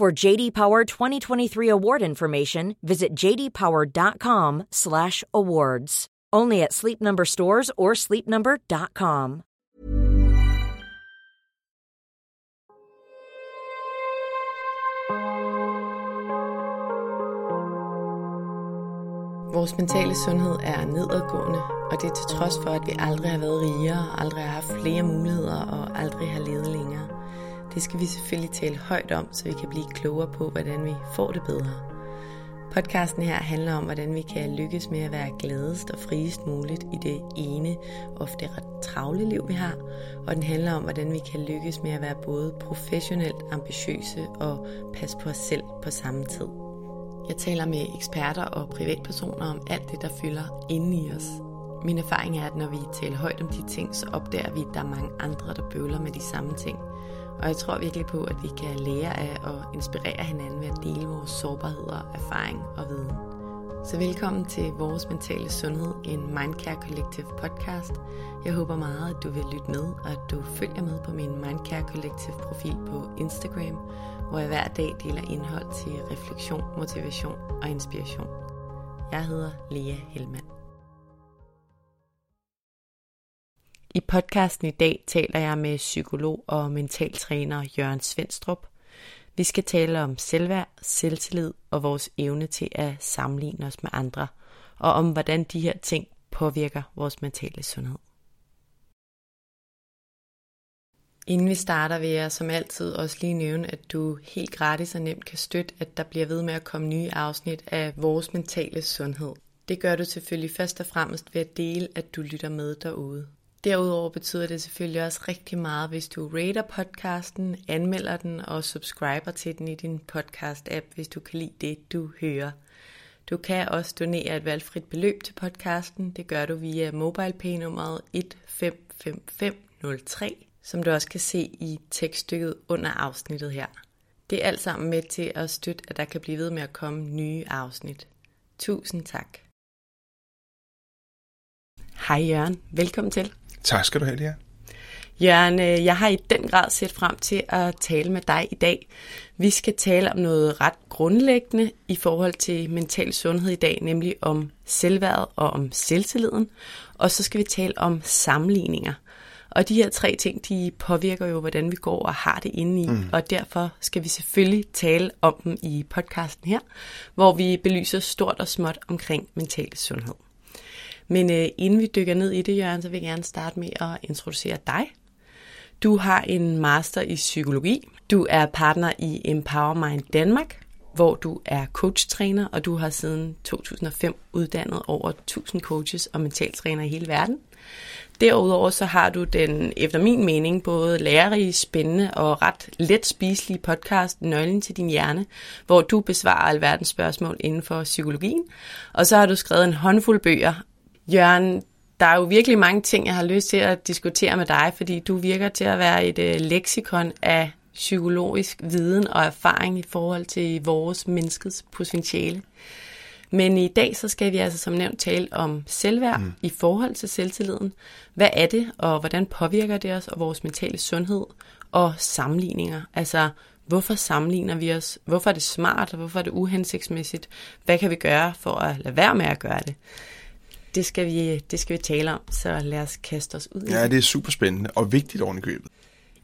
For JD Power 2023 award information, visit jdpower.com/awards. Only at Sleep Number stores or sleepnumber.com. Vores mentale sundhed er nedadgående, og det er til trods for, at vi aldrig har været rigere, aldrig har haft flere muligheder og aldrig har levet længere. Det skal vi selvfølgelig tale højt om, så vi kan blive klogere på, hvordan vi får det bedre. Podcasten her handler om, hvordan vi kan lykkes med at være gladest og friest muligt i det ene, ofte ret travle liv, vi har. Og den handler om, hvordan vi kan lykkes med at være både professionelt ambitiøse og passe på os selv på samme tid. Jeg taler med eksperter og privatpersoner om alt det, der fylder inde i os. Min erfaring er, at når vi taler højt om de ting, så opdager vi, at der er mange andre, der bøvler med de samme ting. Og jeg tror virkelig på, at vi kan lære af og inspirere hinanden ved at dele vores sårbarheder, erfaring og viden. Så velkommen til Vores Mentale Sundhed, en Mindcare Collective podcast. Jeg håber meget, at du vil lytte med, og at du følger med på min Mindcare Collective profil på Instagram, hvor jeg hver dag deler indhold til refleksion, motivation og inspiration. Jeg hedder Lea Helmand. I podcasten i dag taler jeg med psykolog og mentaltræner Jørgen Svendstrup. Vi skal tale om selvværd, selvtillid og vores evne til at sammenligne os med andre, og om hvordan de her ting påvirker vores mentale sundhed. Inden vi starter vil jeg som altid også lige nævne, at du helt gratis og nemt kan støtte, at der bliver ved med at komme nye afsnit af vores mentale sundhed. Det gør du selvfølgelig først og fremmest ved at dele, at du lytter med derude. Derudover betyder det selvfølgelig også rigtig meget, hvis du rater podcasten, anmelder den og subscriber til den i din podcast-app, hvis du kan lide det, du hører. Du kan også donere et valgfrit beløb til podcasten. Det gør du via MobilePay-nummeret 155503, som du også kan se i tekststykket under afsnittet her. Det er alt sammen med til at støtte, at der kan blive ved med at komme nye afsnit. Tusind tak. Hej Jørgen, velkommen til. Tak skal du have, Lea. Jørgen, øh, jeg har i den grad set frem til at tale med dig i dag. Vi skal tale om noget ret grundlæggende i forhold til mental sundhed i dag, nemlig om selvværd og om selvtilliden. Og så skal vi tale om sammenligninger. Og de her tre ting, de påvirker jo, hvordan vi går og har det inde i. Mm. Og derfor skal vi selvfølgelig tale om dem i podcasten her, hvor vi belyser stort og småt omkring mental sundhed. Men øh, inden vi dykker ned i det, Jørgen, så vil jeg gerne starte med at introducere dig. Du har en master i psykologi. Du er partner i Empower Mind Danmark, hvor du er coachtræner, og du har siden 2005 uddannet over 1000 coaches og mentaltrænere i hele verden. Derudover så har du den, efter min mening, både lærerige, spændende og ret let spiselige podcast Nøglen til din hjerne, hvor du besvarer alverdens spørgsmål inden for psykologien. Og så har du skrevet en håndfuld bøger Jørgen, der er jo virkelig mange ting, jeg har lyst til at diskutere med dig, fordi du virker til at være et øh, leksikon af psykologisk viden og erfaring i forhold til vores menneskets potentiale. Men i dag så skal vi altså som nævnt tale om selvværd mm. i forhold til selvtilliden. Hvad er det, og hvordan påvirker det os og vores mentale sundhed og sammenligninger? Altså, hvorfor sammenligner vi os? Hvorfor er det smart, og hvorfor er det uhensigtsmæssigt? Hvad kan vi gøre for at lade være med at gøre det? Det skal vi, det skal vi tale om, så lad os kaste os ud Ja, det er super spændende og vigtigt oven i købet.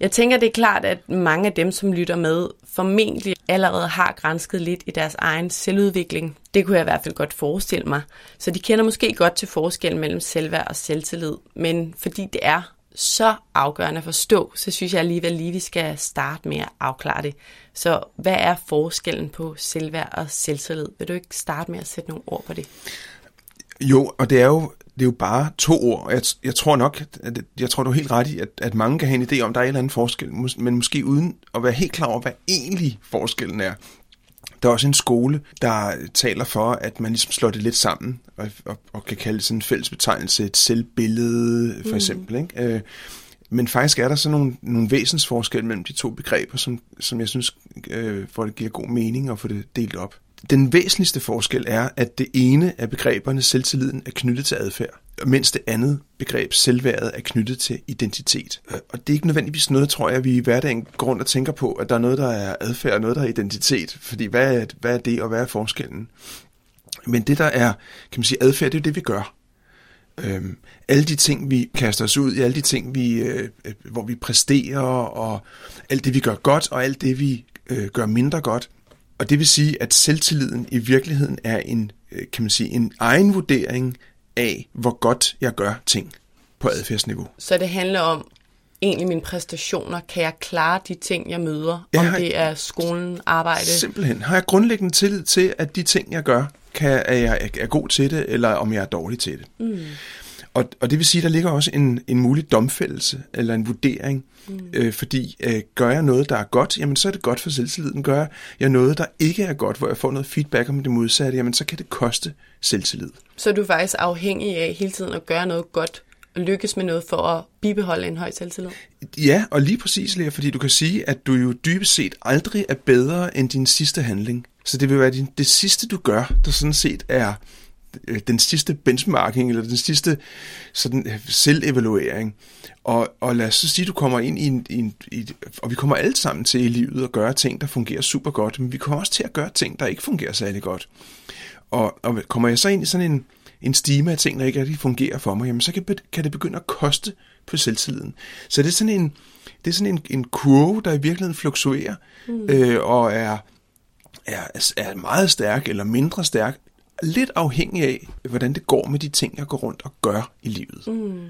Jeg tænker, det er klart, at mange af dem, som lytter med, formentlig allerede har grænsket lidt i deres egen selvudvikling. Det kunne jeg i hvert fald godt forestille mig. Så de kender måske godt til forskellen mellem selvværd og selvtillid. Men fordi det er så afgørende at forstå, så synes jeg alligevel lige, vi skal starte med at afklare det. Så hvad er forskellen på selvværd og selvtillid? Vil du ikke starte med at sætte nogle ord på det? Jo, og det er jo det er jo bare to ord, jeg, jeg tror nok, at, jeg tror du er helt ret i, at, at mange kan have en idé om, der er en eller anden forskel, men måske uden at være helt klar over, hvad egentlig forskellen er. Der er også en skole, der taler for, at man ligesom slår det lidt sammen, og, og, og kan kalde det sådan en fælles betegnelse, et selvbillede for mm. eksempel. Ikke? Øh, men faktisk er der så nogle, nogle væsensforskelle mellem de to begreber, som, som jeg synes, øh, for det giver god mening at få det delt op. Den væsentligste forskel er, at det ene af begreberne, selvtilliden, er knyttet til adfærd, mens det andet begreb, selvværdet, er knyttet til identitet. Og det er ikke nødvendigvis noget, tror jeg, vi i hverdagen går rundt og tænker på, at der er noget, der er adfærd, og noget, der er identitet. Fordi hvad er, hvad er det, og hvad er forskellen? Men det, der er, kan man sige, adfærd, det er det, vi gør. Øhm, alle de ting, vi kaster os ud i, alle de ting, vi, øh, øh, hvor vi præsterer, og alt det, vi gør godt, og alt det, vi øh, gør mindre godt, og det vil sige, at selvtilliden i virkeligheden er en, øh, kan man sige, en egen vurdering af, hvor godt jeg gør ting på adfærdsniveau. Så det handler om egentlig mine præstationer? Kan jeg klare de ting, jeg møder? Ja, om det er skolen, arbejde? Simpelthen. Har jeg grundlæggende tillid til, at de ting, jeg gør, kan, at jeg er god til det, eller om jeg er dårlig til det? Mm. Og, og det vil sige, at der ligger også en, en mulig domfældelse eller en vurdering. Mm. Øh, fordi øh, gør jeg noget, der er godt, jamen så er det godt for selvtilliden. Gør jeg noget, der ikke er godt, hvor jeg får noget feedback om det modsatte, jamen så kan det koste selvtillid. Så er du faktisk afhængig af hele tiden at gøre noget godt og lykkes med noget for at bibeholde en høj selvtillid? Ja, og lige præcis, Lea, fordi du kan sige, at du jo dybest set aldrig er bedre end din sidste handling. Så det vil være din, det sidste, du gør, der sådan set er den sidste benchmarking, eller den sidste sådan, øh, selvevaluering. Og, og lad os så sige, at du kommer ind i en, i en i, og vi kommer alle sammen til i livet at gøre ting, der fungerer super godt, men vi kommer også til at gøre ting, der ikke fungerer særlig godt. Og, og kommer jeg så ind i sådan en, en stime af ting, der ikke rigtig fungerer for mig, jamen så kan, kan det begynde at koste på selvtilliden. Så det er sådan en, det er sådan en, en kurve, der i virkeligheden fluktuerer, mm. øh, og er, er, er meget stærk eller mindre stærk, lidt afhængig af, hvordan det går med de ting, jeg går rundt og gør i livet. Mm.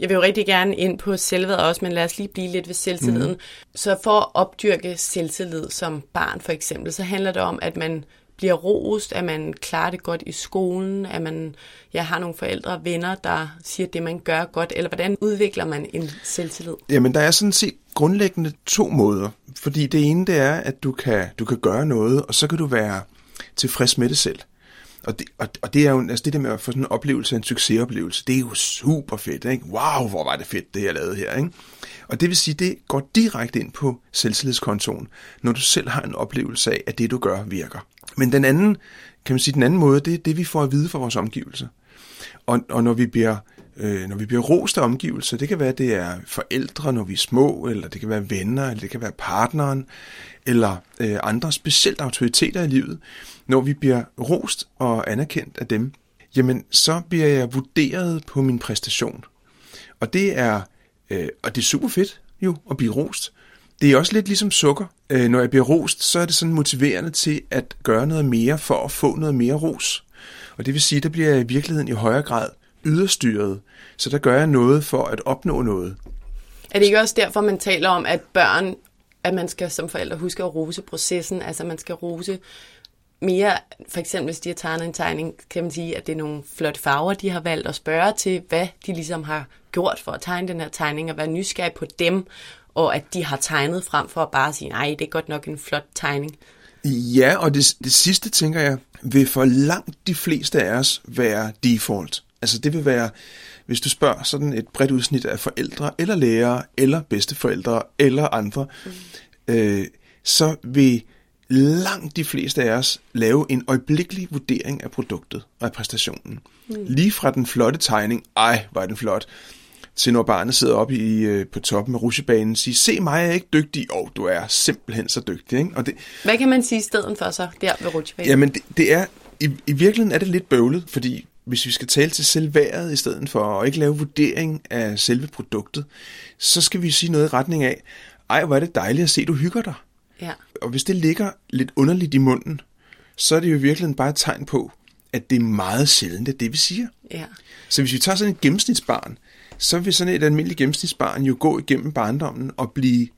Jeg vil jo rigtig gerne ind på selvværd også, men lad os lige blive lidt ved selvtilliden. Mm. Så for at opdyrke selvtillid som barn for eksempel, så handler det om, at man bliver rost, at man klarer det godt i skolen, at man jeg har nogle forældre og venner, der siger det, man gør godt, eller hvordan udvikler man en selvtillid? Jamen, der er sådan set grundlæggende to måder. Fordi det ene, det er, at du kan, du kan gøre noget, og så kan du være tilfreds med det selv. Og det, og, og det er jo, altså det der med at få sådan en oplevelse, en succesoplevelse, det er jo super fedt, ikke? Wow, hvor var det fedt, det jeg lavede her, ikke? Og det vil sige, det går direkte ind på selvtillidskontoen, når du selv har en oplevelse af, at det du gør virker. Men den anden, kan man sige, den anden måde, det er det, vi får at vide fra vores omgivelser. Og, og når vi bliver øh, når vi bliver rost af omgivelser, det kan være, at det er forældre, når vi er små, eller det kan være venner, eller det kan være partneren, eller øh, andre specielt autoriteter i livet, når vi bliver rost og anerkendt af dem, jamen så bliver jeg vurderet på min præstation. Og det er, øh, og det er super fedt jo at blive rost. Det er også lidt ligesom sukker. Øh, når jeg bliver rost, så er det sådan motiverende til at gøre noget mere for at få noget mere ros. Og det vil sige, at der bliver jeg i virkeligheden i højere grad yderstyret. Så der gør jeg noget for at opnå noget. Er det ikke også derfor, man taler om, at børn, at man skal som forældre huske at rose processen, altså man skal rose mere, for eksempel hvis de har tegnet en tegning, kan man sige, at det er nogle flotte farver, de har valgt at spørge til, hvad de ligesom har gjort for at tegne den her tegning, og være nysgerrig på dem, og at de har tegnet frem for at bare sige, nej, det er godt nok en flot tegning. Ja, og det, det sidste, tænker jeg, vil for langt de fleste af os være default. Altså det vil være, hvis du spørger sådan et bredt udsnit af forældre, eller lærere, eller bedsteforældre, eller andre, mm. øh, så vil langt de fleste af os lave en øjeblikkelig vurdering af produktet og af præstationen. Mm. Lige fra den flotte tegning, ej, var den flot, til når barnet sidder oppe i, øh, på toppen af rusjebanen og siger, se mig, jeg er ikke dygtig. Åh, oh, du er simpelthen så dygtig. Ikke? Og det, Hvad kan man sige i stedet for så, der ved rusjebanen? Jamen, det, det er, i, i virkeligheden er det lidt bøvlet, fordi hvis vi skal tale til selvværdet i stedet for at ikke lave vurdering af selve produktet, så skal vi sige noget i retning af, ej, hvor er det dejligt at se, du hygger dig. Ja. Og hvis det ligger lidt underligt i munden, så er det jo i virkeligheden bare et tegn på, at det er meget sjældent, at det vi siger. Ja. Så hvis vi tager sådan et gennemsnitsbarn, så vil sådan et almindeligt gennemsnitsbarn jo gå igennem barndommen og blive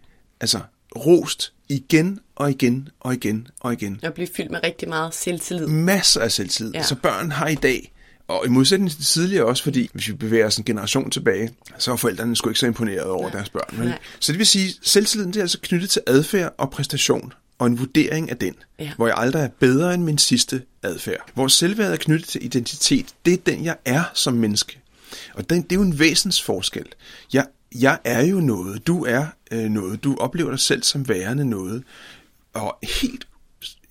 altså rost igen og igen og igen og igen. Og blive fyldt med rigtig meget selvtillid. Masser af selvtillid. Ja. Så børn har i dag Og i modsætning til tidligere også, fordi hvis vi bevæger os en generation tilbage, så var forældrene sgu ikke så imponeret over Nej. deres børn. Vel? Nej. Så det vil sige, selvtilliden det er altså knyttet til adfærd og præstation og en vurdering af den, Ja. hvor jeg aldrig er bedre end min sidste adfærd. Hvor selvværd er knyttet til identitet, det er den, jeg er som menneske. Og den, det er jo en væsensforskel. Jeg, jeg er jo noget, du er øh, noget, du oplever dig selv som værende noget. Og helt,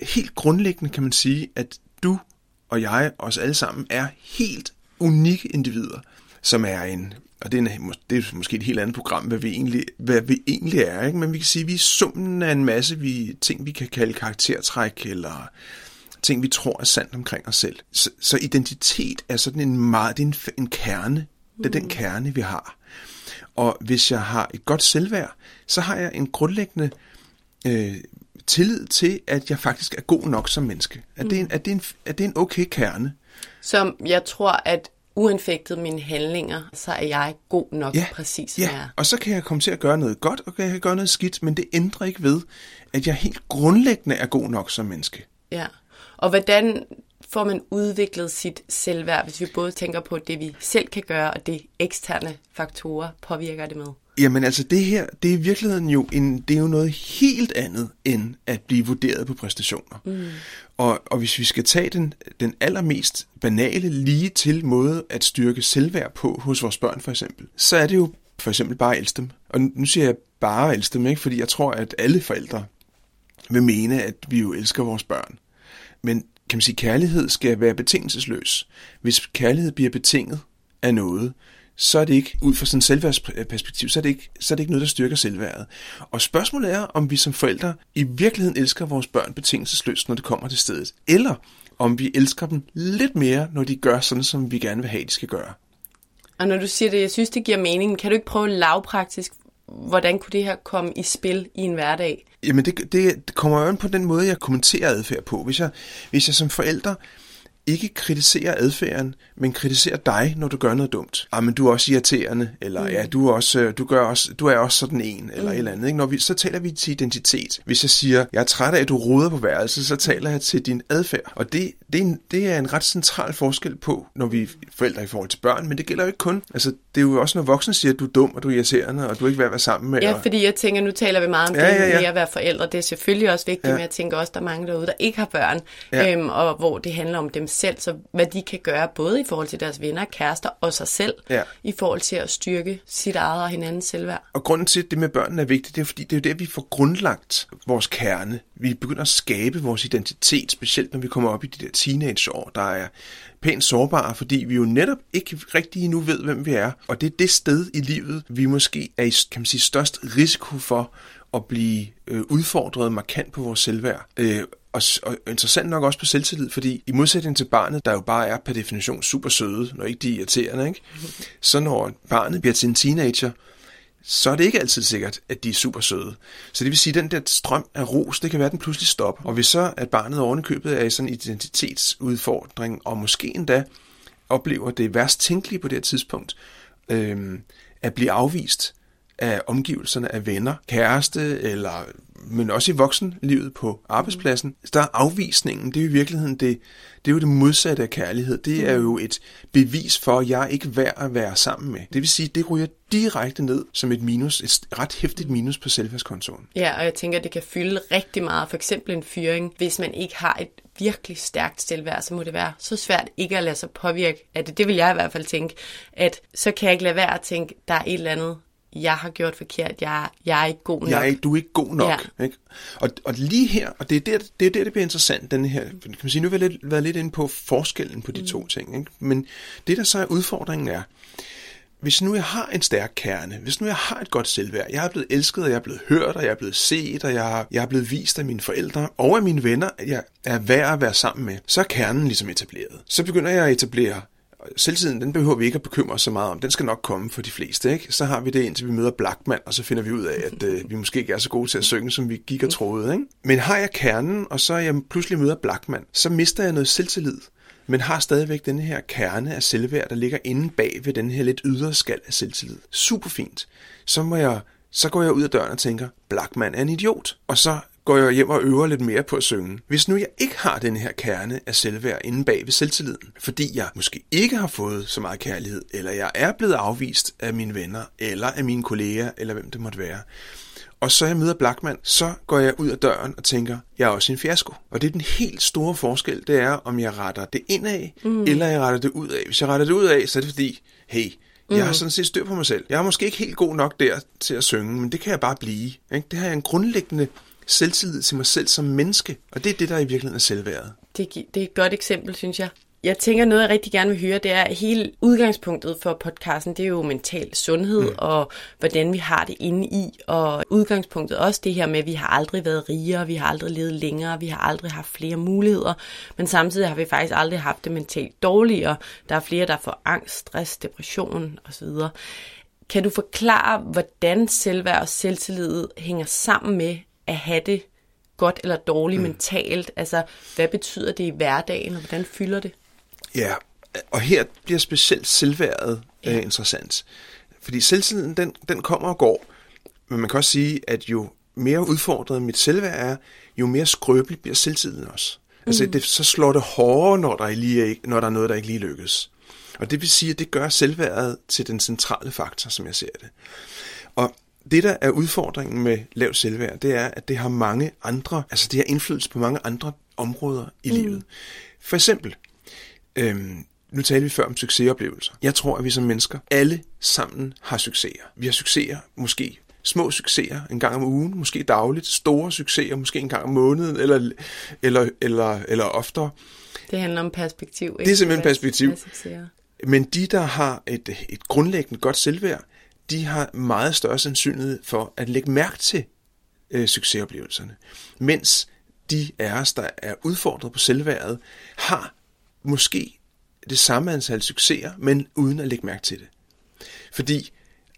helt grundlæggende kan man sige, at du og jeg, os alle sammen, er helt unikke individer, som er en, og det er, en, det er måske et helt andet program, hvad vi egentlig, hvad vi egentlig er, ikke? men vi kan sige, at vi er summen af en masse vi, ting, vi kan kalde karaktertræk, eller ting, vi tror er sandt omkring os selv. Så, så identitet er sådan en meget, det er en, en kerne, det er den kerne, vi har. Og hvis jeg har et godt selvværd, så har jeg en grundlæggende øh, tillid til, at jeg faktisk er god nok som menneske. At, det, er en, at, det, er en, at det er en okay kerne. Som jeg tror, at uanfægtet mine handlinger, så er jeg god nok Ja, præcis, som jeg ja. er. og så kan jeg komme til at gøre noget godt, og jeg kan gøre noget skidt, men det ændrer ikke ved, at jeg helt grundlæggende er god nok som menneske. Ja. Og hvordan får man udviklet sit selvværd, hvis vi både tænker på det, vi selv kan gøre, og det eksterne faktorer påvirker det med? Jamen altså det her, det er i virkeligheden jo, en, det er jo noget helt andet, end at blive vurderet på præstationer. Mm. Og, og hvis vi skal tage den, den allermest banale, lige til måde at styrke selvværd på hos vores børn for eksempel, så er det jo for eksempel bare at elske dem. Og nu siger jeg bare at elske dem, ikke? fordi jeg tror, at alle forældre vil mene, at vi jo elsker vores børn. Men kan man sige, kærlighed skal være betingelsesløs. Hvis kærlighed bliver betinget af noget, så er det ikke, ud fra sådan et selvværdsperspektiv, så er, det ikke, så er det ikke noget, der styrker selvværdet. Og spørgsmålet er, om vi som forældre i virkeligheden elsker vores børn betingelsesløst, når det kommer til stedet. Eller om vi elsker dem lidt mere, når de gør sådan, som vi gerne vil have, de skal gøre. Og når du siger det, jeg synes, det giver mening, kan du ikke prøve lavpraktisk, hvordan kunne det her komme i spil i en hverdag? Jamen det, det, kommer jo an på den måde, jeg kommenterer adfærd på. Hvis jeg, hvis jeg som forælder ikke kritiserer adfærden, men kritiserer dig, når du gør noget dumt. Ah, men du er også irriterende, eller mm. ja, du er også, øh, du gør også, du er også sådan en, eller mm. et eller andet. Ikke? Når vi, så taler vi til identitet. Hvis jeg siger, jeg er træt af, at du roder på værelset, så taler jeg til din adfærd. Og det, det, er en, det er en ret central forskel på, når vi er forældre i forhold til børn, men det gælder jo ikke kun. Altså, det er jo også, når voksne siger, at du er dum, og du er irriterende, og du er ikke værd at være sammen med. Ja, og, fordi jeg tænker, nu taler vi meget om Ja, det ja, ja. med at være forældre. Det er selvfølgelig også vigtigt, Ja. men jeg tænker også, der er mange derude, der ikke har børn, Ja. øhm, og hvor det handler om dem selv. Så hvad de kan gøre, både i forhold til deres venner, kærester og sig selv, Ja. i forhold til at styrke sit eget og hinandens selvværd. Og grunden til, at det med børnene er vigtigt, det er fordi, det er jo der, vi får grundlagt vores kerne. Vi begynder at skabe vores identitet, specielt når vi kommer op i de der teenageår, der er pænt sårbare, fordi vi jo netop ikke rigtig endnu ved, hvem vi er. Og det er det sted i livet, vi måske er i kan man sige, størst risiko for at blive øh, udfordret markant på vores selvværd. Øh, og, og interessant nok også på selvtillid, fordi i modsætning til barnet, der jo bare er per definition super søde, når ikke de er irriterende, ikke? så når barnet bliver til en teenager, så er det ikke altid sikkert, at de er super søde. Så det vil sige, at den der strøm af ros, det kan være, at den pludselig stopper. Og hvis så, at barnet ovenikøbet er i sådan en identitetsudfordring, og måske endda oplever det værst tænkelige på det her tidspunkt, øh, at blive afvist af omgivelserne af venner, kæreste, eller, men også i voksenlivet på arbejdspladsen. Der er afvisningen, det er jo i virkeligheden det, det er jo det modsatte af kærlighed. Det er jo et bevis for, at jeg er ikke værd at være sammen med. Det vil sige, det ryger direkte ned som et minus, et ret hæftigt minus på selvværdskontoen. Ja, og jeg tænker, at det kan fylde rigtig meget. For eksempel en fyring. Hvis man ikke har et virkelig stærkt selvværd, så må det være så svært ikke at lade sig påvirke af det. Det vil jeg i hvert fald tænke, at så kan jeg ikke lade være at tænke, der er et eller andet, jeg har gjort forkert. Jeg, jeg er ikke god nok. Jeg er ikke, du er ikke god nok. Ja. Ikke? Og, og lige her, og det er der, det er der, det bliver interessant, den her, kan man sige, nu har vi lidt, været lidt inde på forskellen på de mm. to ting. Ikke? Men det, der så er udfordringen er, hvis nu jeg har en stærk kerne, hvis nu jeg har et godt selvværd, jeg er blevet elsket, og jeg er blevet hørt, og jeg er blevet set, og jeg, jeg er blevet vist af mine forældre, og af mine venner, at jeg er værd at være sammen med, så er kernen ligesom etableret. Så begynder jeg at etablere Selvtiden, den behøver vi ikke at bekymre os så meget om. Den skal nok komme for de fleste. Ikke? Så har vi det, indtil vi møder Blackman, og så finder vi ud af, at øh, vi måske ikke er så gode til at synge, som vi gik og troede. Ikke? Men har jeg kernen, og så jeg pludselig møder Blackman, så mister jeg noget selvtillid men har stadigvæk den her kerne af selvværd, der ligger inde bag ved den her lidt ydre skal af selvtillid. Super fint. Så, må jeg, så går jeg ud af døren og tænker, Blackman er en idiot. Og så går jeg hjem og øver lidt mere på at synge. Hvis nu jeg ikke har den her kerne af selvværd inde bag ved selvtilliden, fordi jeg måske ikke har fået så meget kærlighed, eller jeg er blevet afvist af mine venner, eller af mine kolleger, eller hvem det måtte være, og så jeg møder Blackman, så går jeg ud af døren og tænker, jeg er også en fiasko. Og det er den helt store forskel, det er, om jeg retter det indad, mm. eller jeg retter det ud af. Hvis jeg retter det ud af, så er det fordi, hey, jeg har mm. sådan set styr på mig selv. Jeg er måske ikke helt god nok der til at synge, men det kan jeg bare blive. Ikke? Det har jeg en grundlæggende selvtillid til mig selv som menneske, og det er det, der i virkeligheden er selvværdet. Det, det er et godt eksempel, synes jeg. Jeg tænker, noget jeg rigtig gerne vil høre, det er hele udgangspunktet for podcasten, det er jo mental sundhed mm. og hvordan vi har det inde i. Og udgangspunktet også det her med, at vi har aldrig været rigere, vi har aldrig levet længere, vi har aldrig haft flere muligheder, men samtidig har vi faktisk aldrig haft det mentalt dårligere. Der er flere, der får angst, stress, depression osv. Kan du forklare, hvordan selvværd og selvtillid hænger sammen med at have det godt eller dårligt mm. mentalt? Altså, hvad betyder det i hverdagen, og hvordan fylder det? Ja, og her bliver specielt selvværdet ja. øh, interessant. Fordi selvtilliden, den, den kommer og går. Men man kan også sige, at jo mere udfordret mit selvværd er, jo mere skrøbeligt bliver selvtilliden også. Mm. Altså, det, så slår det hårdere, når der, lige er, når der er noget, der ikke lige lykkes. Og det vil sige, at det gør selvværdet til den centrale faktor, som jeg ser det. Og det, der er udfordringen med lavt selvværd, det er, at det har mange andre, altså det har indflydelse på mange andre områder i mm. livet. For eksempel, Øhm, nu talte vi før om succesoplevelser. Jeg tror, at vi som mennesker alle sammen har succeser. Vi har succeser, måske små succeser en gang om ugen, måske dagligt, store succeser, måske en gang om måneden, eller, eller, eller, eller oftere. Det handler om perspektiv. Ikke? Det er simpelthen perspektiv. Men de, der har et, et grundlæggende godt selvværd, de har meget større sandsynlighed for at lægge mærke til øh, succesoplevelserne. Mens de af os, der er udfordret på selvværdet, har måske det samme antal succeser, men uden at lægge mærke til det. Fordi,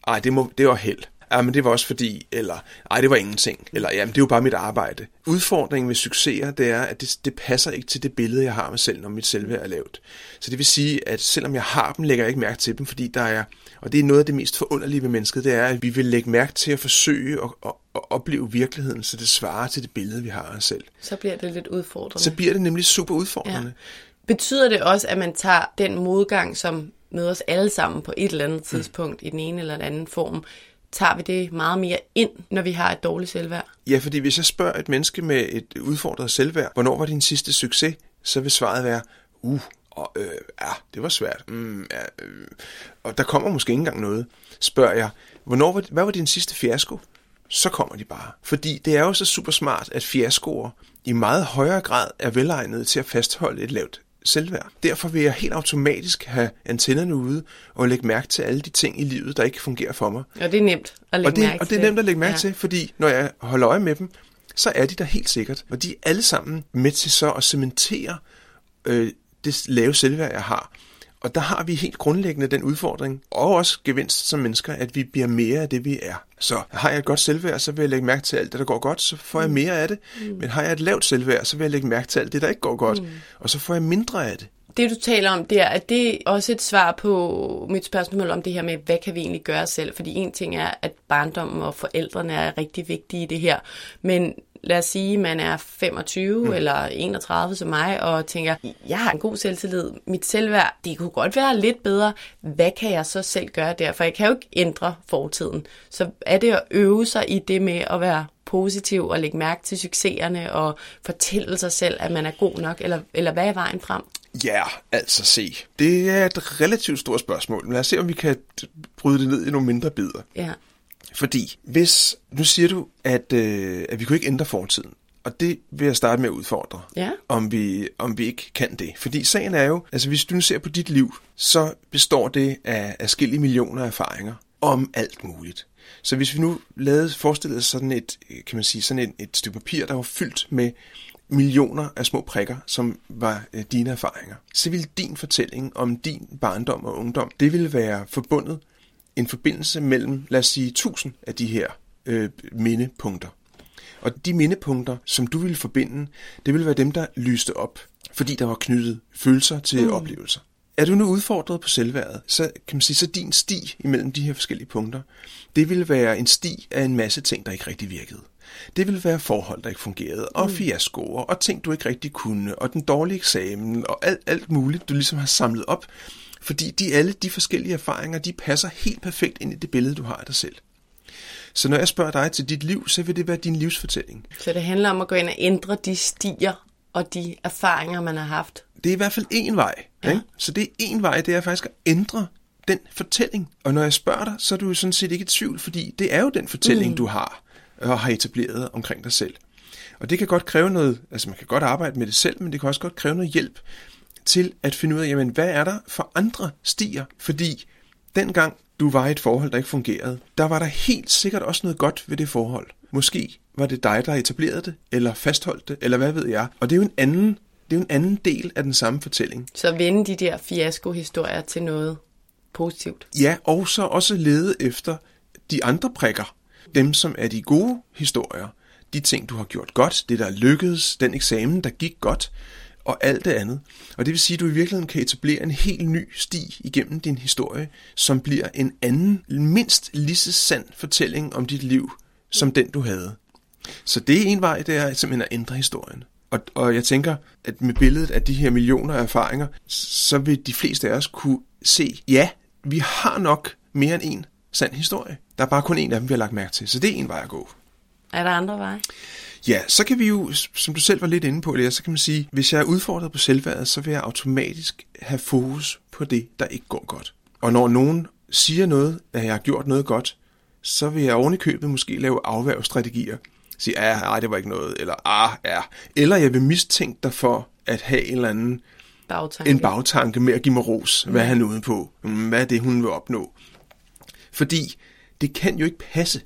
ej, det, må, det var held. Ja, men det var også fordi, eller ej, det var ingenting, eller jamen, det er jo bare mit arbejde. Udfordringen med succeser, det er, at det, det passer ikke til det billede, jeg har af mig selv, når mit selvværd er lavt. Så det vil sige, at selvom jeg har dem, lægger jeg ikke mærke til dem, fordi der er, og det er noget af det mest forunderlige ved mennesket, det er, at vi vil lægge mærke til at forsøge at, at, at opleve virkeligheden, så det svarer til det billede, vi har af os selv. Så bliver det lidt udfordrende. Så bliver det nemlig super udfordrende. Ja. Betyder det også, at man tager den modgang, som møder os alle sammen på et eller andet mm. tidspunkt mm. i den ene eller den anden form, tager vi det meget mere ind, når vi har et dårligt selvværd? Ja, fordi hvis jeg spørger et menneske med et udfordret selvværd, hvornår var din sidste succes, så vil svaret være, uh, og øh, ja, det var svært. Mm, ja, øh. Og der kommer måske ikke engang noget. Spørger jeg, hvornår var, hvad var din sidste fiasko? Så kommer de bare. Fordi det er jo så super smart, at fiaskoer i meget højere grad er velegnede til at fastholde et lavt selvværd. Derfor vil jeg helt automatisk have antennerne ude og lægge mærke til alle de ting i livet, der ikke fungerer for mig. Og det er nemt at lægge og det, mærke til. Og det er nemt at lægge mærke ja. til, fordi når jeg holder øje med dem, så er de der helt sikkert. Og de er alle sammen med til så at cementere øh, det lave selvværd, jeg har. Og der har vi helt grundlæggende den udfordring, og også gevinst som mennesker, at vi bliver mere af det, vi er. Så har jeg et godt selvværd, så vil jeg lægge mærke til alt det, der går godt, så får jeg mm. mere af det. Mm. Men har jeg et lavt selvværd, så vil jeg lægge mærke til alt det, der ikke går godt, mm. og så får jeg mindre af det. Det, du taler om der, er det også et svar på mit spørgsmål om det her med, hvad kan vi egentlig gøre selv? Fordi en ting er, at barndommen og forældrene er rigtig vigtige i det her, men lad os sige, man er 25 mm. eller 31 som mig, og tænker, jeg har en god selvtillid, mit selvværd, det kunne godt være lidt bedre. Hvad kan jeg så selv gøre der? For jeg kan jo ikke ændre fortiden. Så er det at øve sig i det med at være positiv og lægge mærke til succeserne og fortælle sig selv, at man er god nok, eller, eller hvad er vejen frem? Ja, altså se. Det er et relativt stort spørgsmål, men lad os se, om vi kan bryde det ned i nogle mindre bidder. Ja. Fordi hvis, nu siger du, at, øh, at vi kunne ikke ændre fortiden. Og det vil jeg starte med at udfordre, ja. om, vi, om vi ikke kan det. Fordi sagen er jo, altså hvis du nu ser på dit liv, så består det af forskellige millioner erfaringer om alt muligt. Så hvis vi nu lavede, forestillede sådan et, kan man sige, sådan et, et stykke papir, der var fyldt med millioner af små prikker, som var øh, dine erfaringer, så ville din fortælling om din barndom og ungdom, det ville være forbundet en forbindelse mellem, lad os sige, tusind af de her øh, mindepunkter. Og de mindepunkter, som du ville forbinde, det ville være dem, der lyste op, fordi der var knyttet følelser til mm. oplevelser. Er du nu udfordret på selvværdet, så kan man sige, så din sti imellem de her forskellige punkter, det vil være en sti af en masse ting, der ikke rigtig virkede. Det vil være forhold, der ikke fungerede, og mm. fiaskoer, og ting, du ikke rigtig kunne, og den dårlige eksamen, og alt, alt muligt, du ligesom har samlet op. Fordi de alle de forskellige erfaringer, de passer helt perfekt ind i det billede, du har af dig selv. Så når jeg spørger dig til dit liv, så vil det være din livsfortælling. Så det handler om at gå ind og ændre de stier og de erfaringer, man har haft. Det er i hvert fald én vej. Ja. Ikke? Så det er én vej, det er faktisk at ændre den fortælling. Og når jeg spørger dig, så er du jo sådan set ikke i tvivl, fordi det er jo den fortælling, mm. du har og har etableret omkring dig selv. Og det kan godt kræve noget, altså man kan godt arbejde med det selv, men det kan også godt kræve noget hjælp til at finde ud af, jamen hvad er der for andre stier? Fordi dengang du var i et forhold, der ikke fungerede, der var der helt sikkert også noget godt ved det forhold. Måske var det dig, der etablerede det, eller fastholdt det, eller hvad ved jeg. Og det er jo en anden, det er jo en anden del af den samme fortælling. Så vende de der fiasko-historier til noget positivt. Ja, og så også lede efter de andre prikker. Dem, som er de gode historier. De ting, du har gjort godt, det der lykkedes, den eksamen, der gik godt, og alt det andet. Og det vil sige, at du i virkeligheden kan etablere en helt ny sti igennem din historie, som bliver en anden, mindst lige så sand fortælling om dit liv, som den du havde. Så det er en vej, det er simpelthen at ændre historien. Og, og jeg tænker, at med billedet af de her millioner af erfaringer, så vil de fleste af os kunne se, ja, vi har nok mere end en sand historie. Der er bare kun en af dem, vi har lagt mærke til. Så det er en vej at gå. Er der andre veje? Ja, så kan vi jo, som du selv var lidt inde på, Lea, så kan man sige, hvis jeg er udfordret på selvværdet, så vil jeg automatisk have fokus på det, der ikke går godt. Og når nogen siger noget, at jeg har gjort noget godt, så vil jeg oven i købet måske lave afværgestrategier. Sige, ja, nej, det var ikke noget, eller ah, ja. Eller jeg vil mistænke dig for at have en eller anden bagtanke. en bagtanke med at give mig ros. Hvad er han ude på? Hvad er det, hun vil opnå? Fordi det kan jo ikke passe,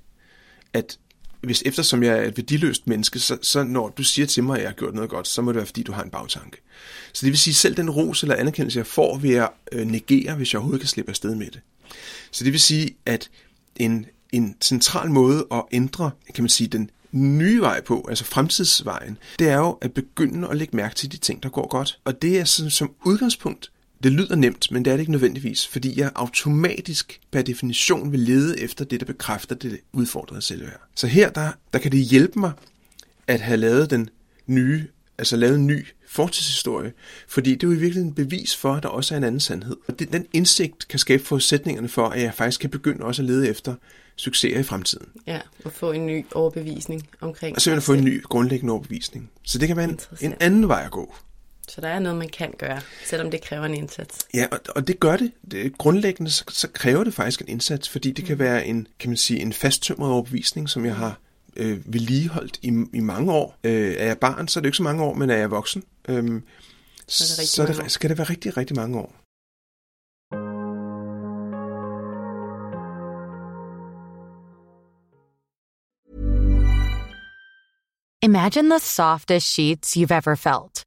at hvis eftersom jeg er et værdiløst menneske, så, så når du siger til mig, at jeg har gjort noget godt, så må det være, fordi du har en bagtanke. Så det vil sige, selv den ros eller anerkendelse, jeg får, vil jeg øh, negere, hvis jeg overhovedet kan slippe afsted med det. Så det vil sige, at en, en central måde at ændre, kan man sige, den nye vej på, altså fremtidsvejen, det er jo at begynde at lægge mærke til de ting, der går godt. Og det er sådan, som udgangspunkt det lyder nemt, men det er det ikke nødvendigvis, fordi jeg automatisk per definition vil lede efter det, der bekræfter det udfordrede selvværd. Så her, der, der kan det hjælpe mig at have lavet den nye, altså lavet en ny fortidshistorie, fordi det er jo i virkeligheden en bevis for, at der også er en anden sandhed. Og det, den indsigt kan skabe forudsætningerne for, at jeg faktisk kan begynde også at lede efter succeser i fremtiden. Ja, og få en ny overbevisning omkring. Og simpelthen få en ny grundlæggende overbevisning. Så det kan være en, en anden vej at gå. Så der er noget, man kan gøre, selvom det kræver en indsats. Ja, og, og det gør det. det grundlæggende så, så kræver det faktisk en indsats, fordi det mm. kan være en, kan man sige, en fasttømret overbevisning, som jeg har øh, vedligeholdt i, i mange år. Øh, er jeg barn, så er det ikke så mange år, men er jeg voksen, øh, så, er det så, er det, skal det være rigtig, rigtig mange år. Imagine the softest sheets you've ever felt.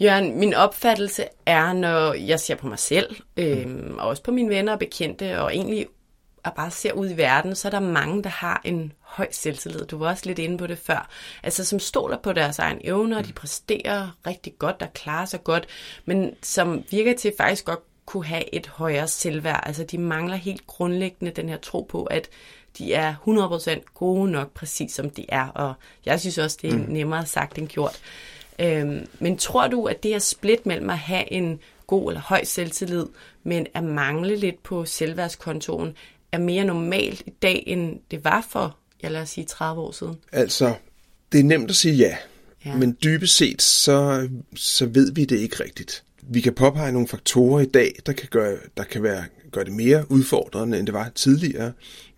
Jørgen, min opfattelse er, når jeg ser på mig selv, øhm, og også på mine venner og bekendte, og egentlig at bare ser ud i verden, så er der mange, der har en høj selvtillid. Du var også lidt inde på det før. Altså som stoler på deres egen evner, og de præsterer rigtig godt, der klarer sig godt, men som virker til faktisk godt kunne have et højere selvværd. Altså de mangler helt grundlæggende den her tro på, at de er 100% gode nok, præcis som de er. Og jeg synes også, det er mm. nemmere sagt end gjort. Øhm, men tror du, at det her split mellem at have en god eller høj selvtillid, men at mangle lidt på selvværdskontoen, er mere normalt i dag, end det var for, ja, lad os sige, 30 år siden? Altså, det er nemt at sige ja, ja. men dybest set, så, så ved vi det ikke rigtigt. Vi kan påpege nogle faktorer i dag, der kan gøre, der kan være, gøre det mere udfordrende, end det var tidligere.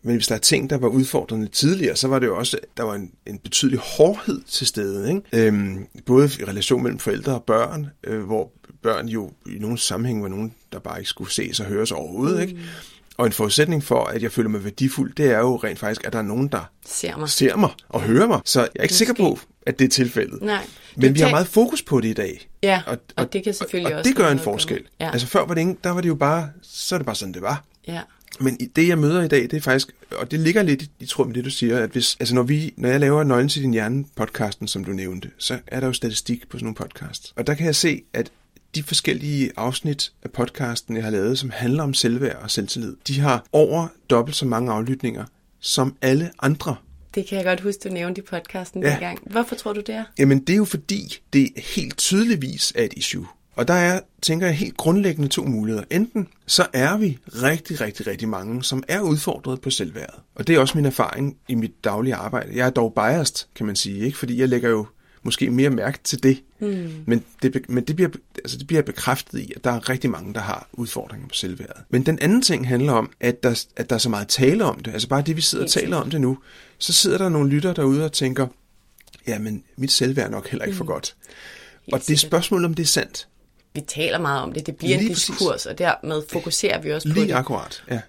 Men hvis der er ting, der var udfordrende tidligere, så var det jo også, der var en, en betydelig hårdhed til stede. Ikke? Øhm, både i relation mellem forældre og børn, øh, hvor børn jo i nogle sammenhæng var nogen, der bare ikke skulle ses og høres overhovedet. Mm. Ikke? Og en forudsætning for, at jeg føler mig værdifuld, det er jo rent faktisk, at der er nogen, der Ser mig. ser mig og hører mig. Så jeg er ikke Måske. sikker på, at det er tilfældet. Nej. Men vi har meget fokus på det i dag. Ja, og det kan selvfølgelig og, også Og det gør en forskel. Ja. Altså før var det ikke, der var det jo bare, så er det bare sådan, det var. Ja. Men det, jeg møder i dag, det er faktisk, og det ligger lidt i, tråd med det, du siger, at hvis, altså når, vi, når jeg laver Nøglen til din hjerne podcasten, som du nævnte, så er der jo statistik på sådan nogle podcasts. Og der kan jeg se, at de forskellige afsnit af podcasten, jeg har lavet, som handler om selvværd og selvtillid, de har over dobbelt så mange aflytninger som alle andre. Det kan jeg godt huske, du nævnte i podcasten ja. dengang. Hvorfor tror du det er? Jamen det er jo fordi, det helt tydeligvis er et issue. Og der er, tænker jeg, helt grundlæggende to muligheder. Enten så er vi rigtig, rigtig, rigtig mange, som er udfordret på selvværdet. Og det er også min erfaring i mit daglige arbejde. Jeg er dog biased, kan man sige, ikke? fordi jeg lægger jo måske mere mærke til det. Mm. Men, det, men det, bliver, altså det bliver bekræftet i, at der er rigtig mange, der har udfordringer på selvværdet. Men den anden ting handler om, at der, at der er så meget tale om det. Altså bare det, vi sidder og Helt taler om det nu. Så sidder der nogle lytter derude og tænker, jamen mit selvværd er nok heller ikke for godt. Og det er spørgsmålet, om det er sandt. Vi taler meget om det. Det bliver Lige en præcis. diskurs, og dermed fokuserer vi også på Lige det. akkurat, ja.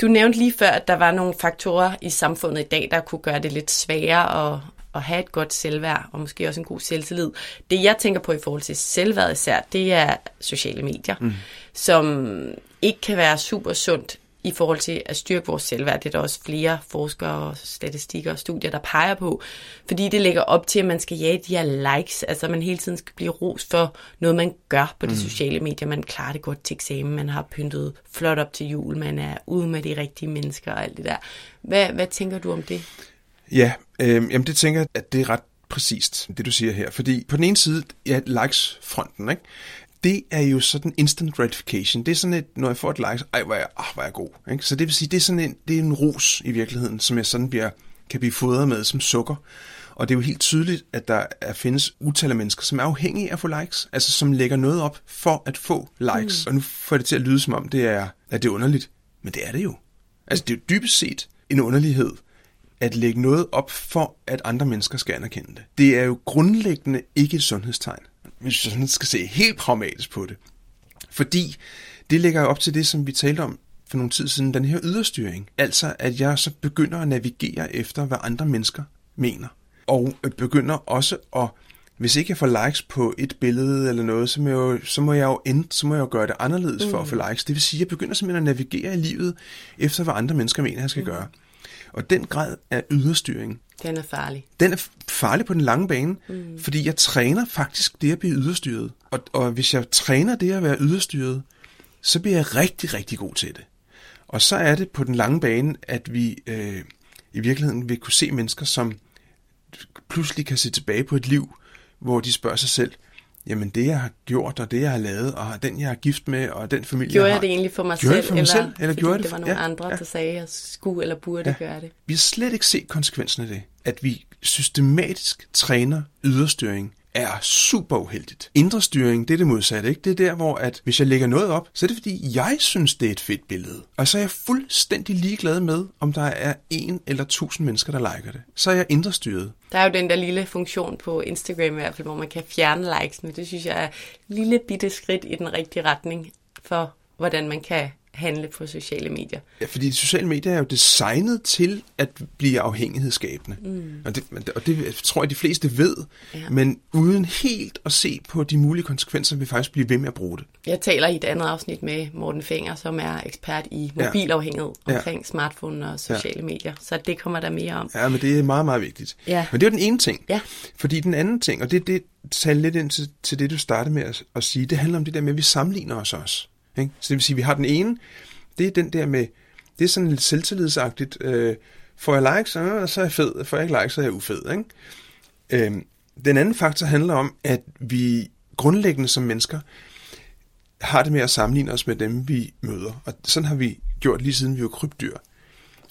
Du nævnte lige før, at der var nogle faktorer i samfundet i dag, der kunne gøre det lidt sværere at, at have et godt selvværd, og måske også en god selvtillid. Det jeg tænker på i forhold til selvværd især, det er sociale medier, mm. som ikke kan være super sundt i forhold til at styrke vores selvværd. Det er der også flere forskere, og statistikker og studier, der peger på. Fordi det lægger op til, at man skal jage de her likes. Altså man hele tiden skal blive ros for noget, man gør på de sociale medier. Man klarer det godt til eksamen, man har pyntet flot op til jul, man er ude med de rigtige mennesker og alt det der. Hvad, hvad tænker du om det? Ja, øh, jamen det tænker jeg, at det er ret præcist, det du siger her. Fordi på den ene side, ja, likes-fronten, ikke? Det er jo sådan instant gratification. Det er sådan et, når jeg får et like, så, ej, hvor er jeg, ah, hvor er jeg god. Ikke? Så det vil sige, det er sådan en, det er en ros i virkeligheden, som jeg sådan bliver, kan blive fodret med som sukker. Og det er jo helt tydeligt, at der er, findes utal af mennesker, som er afhængige af at få likes. Altså som lægger noget op for at få likes. Mm. Og nu får det til at lyde som om, det er, at det er underligt. Men det er det jo. Altså det er jo dybest set en underlighed, at lægge noget op for, at andre mennesker skal anerkende det. Det er jo grundlæggende ikke et sundhedstegn, hvis jeg sådan skal se helt pragmatisk på det. Fordi det lægger op til det, som vi talte om for nogle tid siden, den her yderstyring. Altså, at jeg så begynder at navigere efter, hvad andre mennesker mener. Og begynder også at, hvis ikke jeg får likes på et billede eller noget, så må jeg jo, så må jeg jo, end, så må jeg jo gøre det anderledes mm. for at få likes. Det vil sige, at jeg begynder simpelthen at navigere i livet efter, hvad andre mennesker mener, jeg skal mm. gøre. Og den grad af yderstyring, Den er farlig. den er farlig på den lange bane, mm. fordi jeg træner faktisk det at blive yderstyret. Og, og hvis jeg træner det at være yderstyret, så bliver jeg rigtig, rigtig god til det. Og så er det på den lange bane, at vi øh, i virkeligheden vil kunne se mennesker, som pludselig kan se tilbage på et liv, hvor de spørger sig selv, jamen det jeg har gjort, og det jeg har lavet, og den jeg er gift med, og den familie Gjorde jeg har. det egentlig for mig Gjorde selv, for mig eller, selv, eller fordi gjorde det det var for- nogle ja, andre, ja. der sagde, at jeg skulle eller burde ja. gøre det? Vi har slet ikke set konsekvensen af det. At vi systematisk træner yderstyring er super uheldigt. Indre styring, det er det modsatte, ikke? Det er der, hvor at hvis jeg lægger noget op, så er det fordi, jeg synes, det er et fedt billede. Og så er jeg fuldstændig ligeglad med, om der er en eller tusind mennesker, der liker det. Så er jeg indre styret. Der er jo den der lille funktion på Instagram i hvert fald, hvor man kan fjerne likes, men Det synes jeg er et lille bitte skridt i den rigtige retning for, hvordan man kan handle på sociale medier. Ja, fordi sociale medier er jo designet til at blive afhængighedsskabende. Mm. Og, det, og det tror jeg, de fleste ved. Ja. Men uden helt at se på de mulige konsekvenser, vil faktisk blive ved med at bruge det. Jeg taler i et andet afsnit med Morten Fenger, som er ekspert i Ja. mobilafhængighed Ja. omkring smartphone og sociale medier. Så det kommer der mere om. Ja, men det er meget, meget vigtigt. Ja. Men det er jo den ene ting. Ja. Fordi den anden ting, og det er det, taler lidt ind til, til det, du startede med at, at sige, det handler om det der med, at vi sammenligner os også. Ikke? Så det vil sige, at vi har den ene, det er den der med, det er sådan lidt selvtillidsagtigt, øh, får jeg likes, øh, så er jeg fed, får jeg ikke likes, så er jeg ufed. Ikke? Øh, den anden faktor handler om, at vi grundlæggende som mennesker har det med at sammenligne os med dem, vi møder. Og sådan har vi gjort lige siden vi var krybdyr.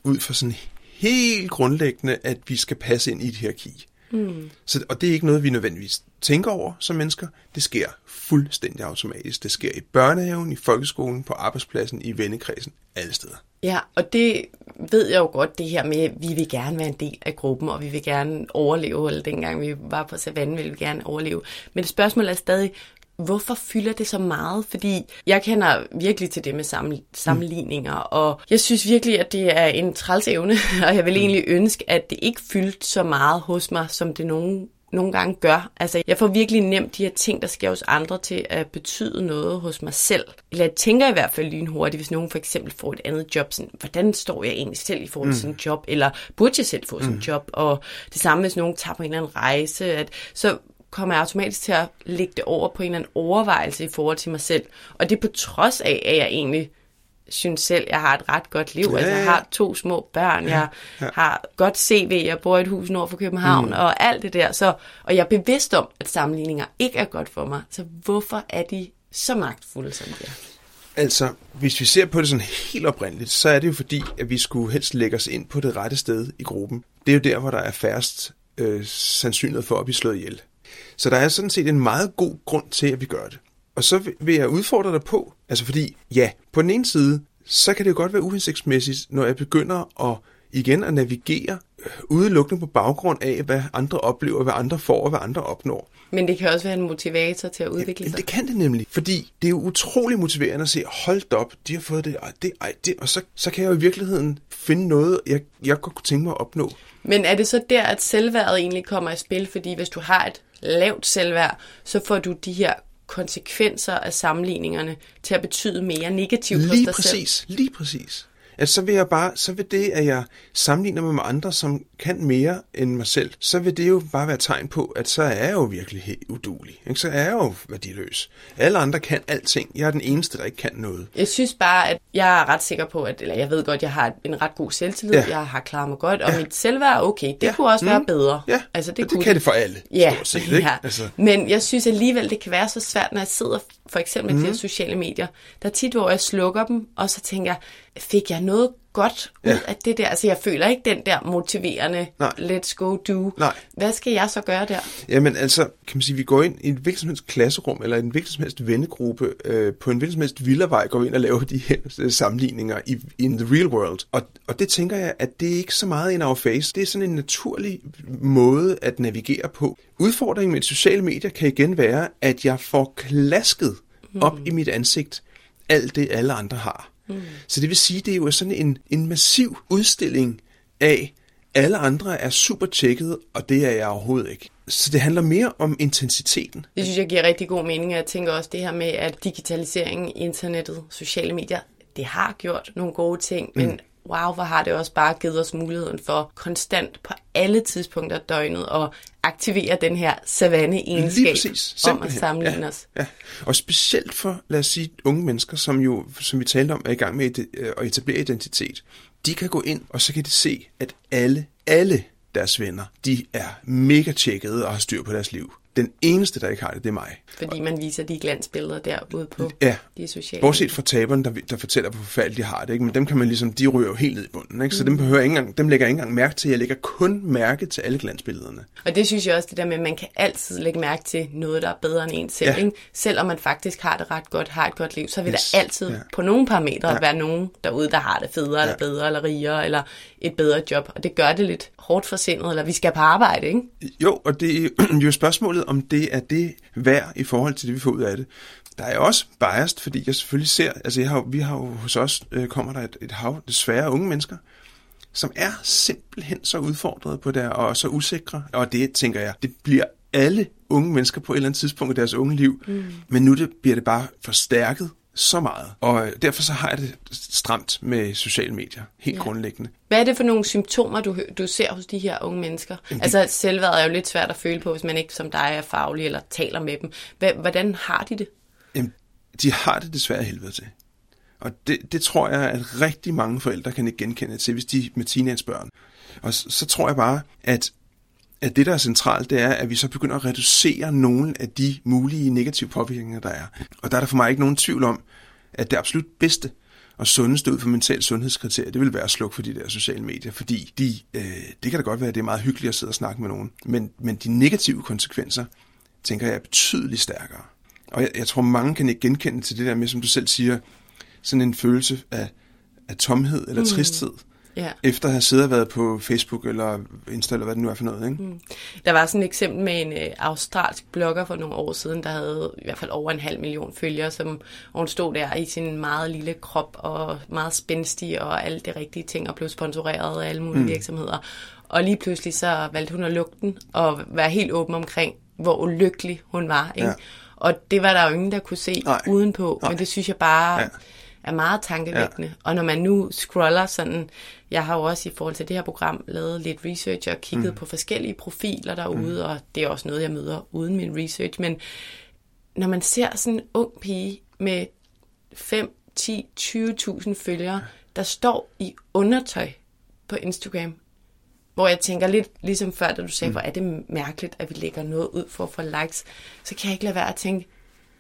Ud fra sådan helt grundlæggende, at vi skal passe ind i et hierarki. Mm. Så, og det er ikke noget, vi nødvendigvis tænker over som mennesker. Det sker fuldstændig automatisk. Det sker i børnehaven, i folkeskolen, på arbejdspladsen, i vennekredsen, alle steder. Ja, og det ved jeg jo godt, det her med, at vi vil gerne være en del af gruppen, og vi vil gerne overleve, eller dengang vi var på savannen, ville vi gerne overleve. Men spørgsmålet er stadig, hvorfor fylder det så meget? Fordi jeg kender virkelig til det med sammen, sammenligninger, og jeg synes virkelig, at det er en træls evne, og jeg vil egentlig ønske, at det ikke fyldte så meget hos mig, som det nogen nogle gange gør. Altså, jeg får virkelig nemt de her ting, der sker hos andre, til at betyde noget hos mig selv. Eller jeg tænker i hvert fald lynhurtigt, hvis nogen for eksempel får et andet job, sådan, hvordan står jeg egentlig selv i forhold til mm. sin job, eller burde jeg selv få mm. sin job? Og det samme, hvis nogen tager på en eller anden rejse, at så kommer jeg automatisk til at lægge det over på en eller anden overvejelse i forhold til mig selv. Og det er på trods af, at jeg egentlig synes selv, jeg har et ret godt liv. Ja, altså, jeg har to små børn, ja, jeg ja. har godt CV, jeg bor i et hus nord for København, mm. og alt det der. Så, og jeg er bevidst om, at sammenligninger ikke er godt for mig. Så hvorfor er de så magtfulde, som de er? Altså, hvis vi ser på det sådan helt oprindeligt, så er det jo fordi, at vi skulle helst lægge os ind på det rette sted i gruppen. Det er jo der, hvor der er færrest øh, sandsynlighed for at blive slået ihjel. Så der er sådan set en meget god grund til, at vi gør det. Og så vil jeg udfordre dig på, altså fordi, ja, på den ene side, så kan det jo godt være uhensigtsmæssigt, når jeg begynder at igen at navigere øh, udelukkende på baggrund af, hvad andre oplever, hvad andre får og hvad andre opnår. Men det kan også være en motivator til at udvikle ja, sig. det kan det nemlig, fordi det er jo utrolig motiverende at se, hold op, de har fået det, ej, det, ej, det, og så, så kan jeg jo i virkeligheden finde noget, jeg, jeg godt kunne tænke mig at opnå. Men er det så der, at selvværdet egentlig kommer i spil? Fordi hvis du har et lavt selvværd, så får du de her konsekvenser af sammenligningerne til at betyde mere negativt lige hos dig præcis, selv. Lige præcis. Altså, så vil jeg bare, så vil det, at jeg sammenligner mig med andre, som kan mere end mig selv, så vil det jo bare være tegn på, at så er jeg jo virkelig helt udulig. Ikke? Så er jeg jo værdiløs. Alle andre kan alting. Jeg er den eneste, der ikke kan noget. Jeg synes bare, at jeg er ret sikker på, at eller jeg ved godt, at jeg har en ret god selvtillid. Ja. Jeg har klaret mig godt, og ja. mit selvværd er okay. Det ja. kunne også mm. være bedre. Ja, altså, det, det kan det for alle. Ja, set, ikke? ja. Altså. men jeg synes alligevel, det kan være så svært, når jeg sidder for eksempel mm. de her sociale medier. Der er tit, hvor jeg slukker dem, og så tænker jeg, fik jeg noget godt ud ja. af det der? Altså, jeg føler ikke den der motiverende, Nej. let's go do. Nej. Hvad skal jeg så gøre der? Jamen, altså, kan man sige, vi går ind i en som helst klasserum, eller en hvilket som helst vennegruppe, øh, på en hvilket som helst villavej, går vi ind og laver de her øh, sammenligninger i in the real world. Og, og det tænker jeg, at det er ikke så meget in our face. Det er sådan en naturlig måde at navigere på. Udfordringen med sociale medier kan igen være, at jeg får klasket op mm. i mit ansigt alt det, alle andre har. Mm. Så det vil sige, det er jo sådan en, en massiv udstilling af, alle andre er super tjekket, og det er jeg overhovedet ikke. Så det handler mere om intensiteten. Det synes jeg giver rigtig god mening. Jeg tænker også det her med, at digitaliseringen, internettet, sociale medier, det har gjort nogle gode ting, mm. Wow, hvor har det også bare givet os muligheden for konstant på alle tidspunkter af døgnet at aktivere den her savanne-egenskab om at sammenligne ja, os. Ja. Og specielt for, lad os sige, unge mennesker, som jo, som vi talte om, er i gang med at etablere identitet. De kan gå ind, og så kan de se, at alle, alle deres venner, de er mega tjekkede og har styr på deres liv. Den eneste, der ikke har det, det er mig. Fordi man viser de glansbilleder derude på ja. de sociale Bortset fra taberne, der, der fortæller, hvor forfærdeligt de har det. Ikke? Men dem kan man ligesom, de ryger jo helt ned i bunden. Ikke? Så mm. dem, behøver ikke engang, dem lægger jeg ikke engang mærke til. Jeg lægger kun mærke til alle glansbillederne. Og det synes jeg også, det der med, at man kan altid lægge mærke til noget, der er bedre end en selv. Ja. Ikke? Selvom man faktisk har det ret godt, har et godt liv, så vil yes. der altid ja. på nogle parametre ja. være nogen derude, der har det federe, ja. eller bedre, eller rigere, eller et bedre job. Og det gør det lidt hårdt for sindet, eller vi skal på arbejde, ikke? Jo, og det er jo spørgsmålet, om det er det værd i forhold til det, vi får ud af det. Der er også biased, fordi jeg selvfølgelig ser, altså jeg har, vi har jo hos os, øh, kommer der et, et hav desværre unge mennesker, som er simpelthen så udfordrede på det og så usikre. Og det, tænker jeg, det bliver alle unge mennesker på et eller andet tidspunkt i deres unge liv. Mm. Men nu det, bliver det bare forstærket så meget. Og derfor så har jeg det stramt med sociale medier, helt ja. grundlæggende. Hvad er det for nogle symptomer, du, du ser hos de her unge mennesker? Jamen, altså selvværd er jo lidt svært at føle på, hvis man ikke som dig er faglig eller taler med dem. Hvordan har de det? Jamen, de har det desværre helvede til. Og det, det tror jeg, at rigtig mange forældre kan ikke genkende til, hvis de er med teenagebørn. Og så, så tror jeg bare, at at det, der er centralt, det er, at vi så begynder at reducere nogle af de mulige negative påvirkninger, der er. Og der er der for mig ikke nogen tvivl om, at det absolut bedste og sundeste ud for mental sundhedskriterier, det vil være at slukke for de der sociale medier, fordi de, øh, det kan da godt være, at det er meget hyggeligt at sidde og snakke med nogen, men, men de negative konsekvenser, tænker jeg, er betydeligt stærkere. Og jeg, jeg tror, mange kan ikke genkende til det der med, som du selv siger, sådan en følelse af, af tomhed eller mm. tristhed, Ja. Efter at have siddet og været på Facebook eller Insta, eller hvad det nu er for noget. Ikke? Mm. Der var sådan et eksempel med en øh, australsk blogger for nogle år siden, der havde i hvert fald over en halv million følgere, som hun stod der i sin meget lille krop og meget spændstig og alle de rigtige ting og blev sponsoreret af alle mulige mm. virksomheder. Og lige pludselig så valgte hun at lukke den og være helt åben omkring, hvor ulykkelig hun var. Ikke? Ja. Og det var der jo ingen, der kunne se Nej. udenpå, Nej. men det synes jeg bare... Ja er meget tankevækkende. Ja. Og når man nu scroller sådan, jeg har jo også i forhold til det her program lavet lidt research og kigget mm. på forskellige profiler derude, mm. og det er også noget, jeg møder uden min research, men når man ser sådan en ung pige med 5, 10, 20.000 følgere, der står i undertøj på Instagram, hvor jeg tænker lidt, ligesom før, da du sagde, mm. hvor er det mærkeligt, at vi lægger noget ud for at få likes, så kan jeg ikke lade være at tænke,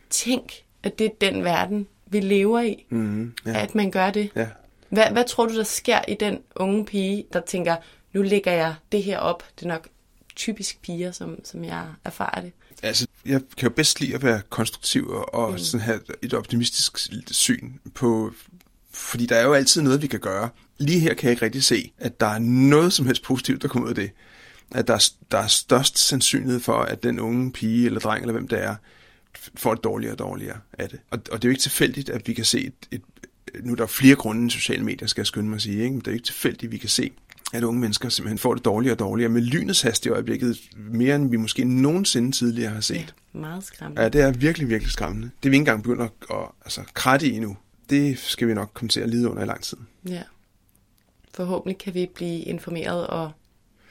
tænk, at det er den verden, vi lever i, mm, ja. at man gør det. Ja. Hvad, hvad tror du, der sker i den unge pige, der tænker, nu lægger jeg det her op? Det er nok typisk piger, som, som jeg erfarer det. Altså, jeg kan jo bedst lide at være konstruktiv og mm. sådan have et optimistisk syn på, fordi der er jo altid noget, vi kan gøre. Lige her kan jeg ikke rigtig se, at der er noget som helst positivt, der kommer ud af det. At der er, der er størst sandsynlighed for, at den unge pige eller dreng, eller hvem det er, får det dårligere og dårligere af det. Og, og det er jo ikke tilfældigt, at vi kan se et, et nu er der flere grunde i sociale medier, skal jeg skynde mig at sige, ikke? men det er ikke tilfældigt, at vi kan se, at unge mennesker simpelthen får det dårligere og dårligere med lynets hast i øjeblikket, mere end vi måske nogensinde tidligere har set. Ja, meget skræmmende. Ja, det er virkelig, virkelig skræmmende. Det er vi ikke engang begyndt at, at altså, kratte i nu. Det skal vi nok komme til at lide under i lang tid. Ja. Forhåbentlig kan vi blive informeret og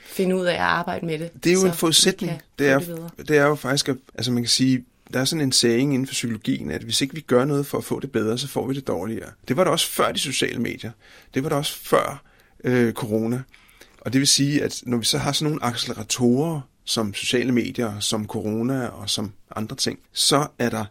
finde ud af at arbejde med det. Det er jo en forudsætning. Det er, det, det er jo faktisk, at, altså man kan sige, der er sådan en saying inden for psykologien, at hvis ikke vi gør noget for at få det bedre, så får vi det dårligere. Det var der også før de sociale medier. Det var der også før øh, corona. Og det vil sige, at når vi så har sådan nogle acceleratorer, som sociale medier, som corona og som andre ting, så er der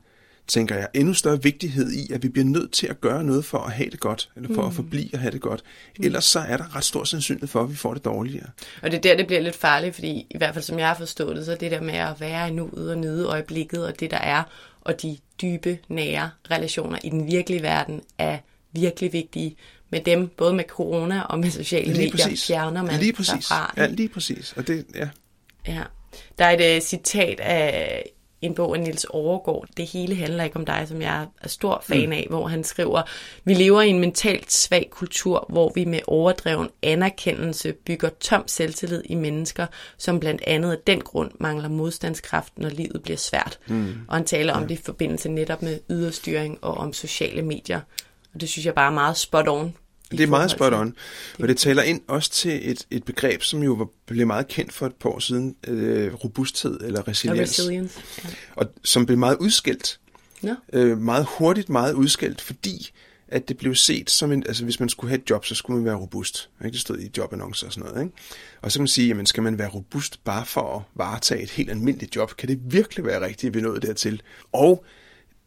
tænker jeg, endnu større vigtighed i, at vi bliver nødt til at gøre noget for at have det godt, eller for mm. at forblive at have det godt. Mm. Ellers så er der ret stor sandsynlighed for, at vi får det dårligere. Og det er der, det bliver lidt farligt, fordi i hvert fald som jeg har forstået det, så det der med at være i nuet og nyde øjeblikket, og det der er, og de dybe, nære relationer i den virkelige verden er virkelig vigtige. Med dem, både med corona og med sociale lige medier, præcis. fjerner man lige præcis. derfra. Ja, lige præcis. Og det, ja. Ja. Der er et uh, citat af en bog af Nils Overgaard. Det hele handler ikke om dig, som jeg er stor fan mm. af, mm. hvor han skriver, vi lever i en mentalt svag kultur, hvor vi med overdreven anerkendelse bygger tom selvtillid i mennesker, som blandt andet af den grund mangler modstandskraft, når livet bliver svært. Mm. Og han taler ja. om det i forbindelse netop med yderstyring og om sociale medier. Og det synes jeg bare er meget spot on det er meget spot on, og det taler ind også til et, et begreb, som jo var, blev meget kendt for et par år siden, øh, robusthed eller resiliens. resilience ja. Og som blev meget udskilt. Ja. Øh, meget hurtigt meget udskilt, fordi at det blev set som en, altså hvis man skulle have et job, så skulle man være robust. Ikke? Det stod i jobannoncer og sådan noget. Ikke? Og så kan man sige, jamen skal man være robust bare for at varetage et helt almindeligt job? Kan det virkelig være rigtigt, at vi nåede dertil? Og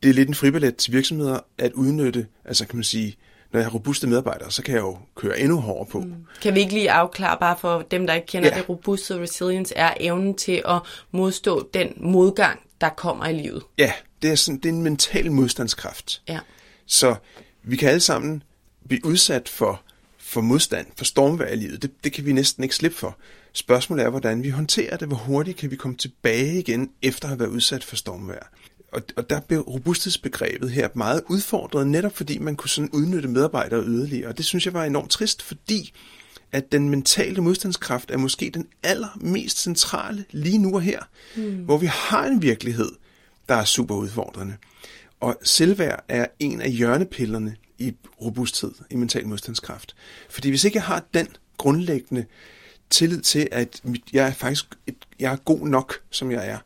det er lidt en fribillet til virksomheder at udnytte, altså kan man sige, når jeg har robuste medarbejdere, så kan jeg jo køre endnu hårdere på. Mm. Kan vi ikke lige afklare, bare for dem, der ikke kender ja. det, robuste resilience er evnen til at modstå den modgang, der kommer i livet? Ja, det er, sådan, det er en mental modstandskraft. Ja. Så vi kan alle sammen blive udsat for, for modstand, for stormvær i livet. Det, det kan vi næsten ikke slippe for. Spørgsmålet er, hvordan vi håndterer det. Hvor hurtigt kan vi komme tilbage igen, efter at have været udsat for stormvær og, og der blev robusthedsbegrebet her meget udfordret, netop fordi man kunne sådan udnytte medarbejdere yderligere. Og det synes jeg var enormt trist, fordi at den mentale modstandskraft er måske den allermest centrale lige nu og her, mm. hvor vi har en virkelighed, der er super udfordrende. Og selvværd er en af hjørnepillerne i robusthed, i mental modstandskraft. Fordi hvis ikke jeg har den grundlæggende tillid til, at jeg er faktisk jeg er god nok, som jeg er,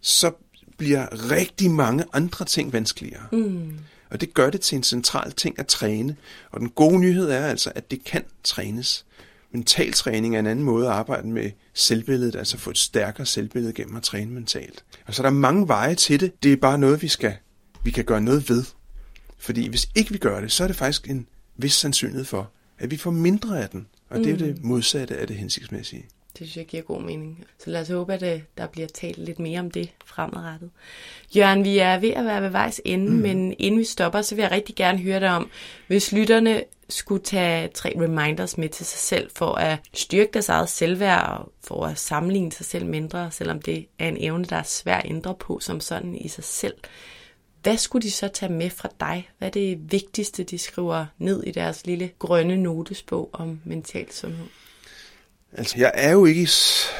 så bliver rigtig mange andre ting vanskeligere. Mm. Og det gør det til en central ting at træne. Og den gode nyhed er altså, at det kan trænes. Mentaltræning er en anden måde at arbejde med selvbilledet, altså få et stærkere selvbillede gennem at træne mentalt. Og så er der mange veje til det. Det er bare noget, vi, skal, vi kan gøre noget ved. Fordi hvis ikke vi gør det, så er det faktisk en vis sandsynlighed for, at vi får mindre af den. Og det er jo det mm. modsatte af det hensigtsmæssige. Det synes jeg giver god mening. Så lad os håbe, at øh, der bliver talt lidt mere om det fremadrettet. Jørgen, vi er ved at være ved vejs ende, mm. men inden vi stopper, så vil jeg rigtig gerne høre dig om, hvis lytterne skulle tage tre reminders med til sig selv for at styrke deres eget selvværd og for at sammenligne sig selv mindre, selvom det er en evne, der er svær at ændre på som sådan i sig selv. Hvad skulle de så tage med fra dig? Hvad er det vigtigste, de skriver ned i deres lille grønne notesbog om mental sundhed? Altså, jeg er jo ikke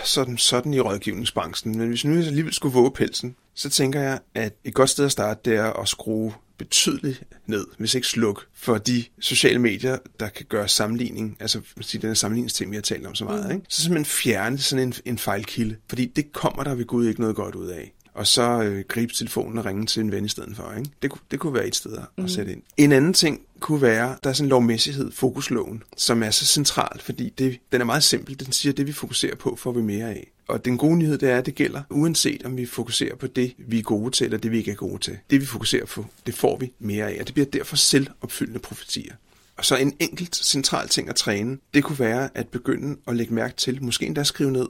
sådan, sådan i rådgivningsbranchen, men hvis nu jeg alligevel skulle våge pelsen, så tænker jeg, at et godt sted at starte, det er at skrue betydeligt ned, hvis ikke sluk, for de sociale medier, der kan gøre sammenligning, altså den her sammenligningsting, vi har talt om så meget, mm. ikke? så simpelthen fjerne sådan en, en fejlkilde, fordi det kommer der ved Gud ikke noget godt ud af og så øh, gribe telefonen og ringe til en ven i stedet for. Ikke? Det, det kunne være et sted at mm. sætte ind. En anden ting kunne være, der er sådan en lovmæssighed, fokusloven, som er så central, fordi det, den er meget simpel. Den siger, at det vi fokuserer på, får vi mere af. Og den gode nyhed, det er, at det gælder, uanset om vi fokuserer på det, vi er gode til, eller det, vi ikke er gode til. Det, vi fokuserer på, det får vi mere af, og det bliver derfor selvopfyldende profetier. Og så en enkelt central ting at træne, det kunne være at begynde at lægge mærke til, måske endda skrive ned,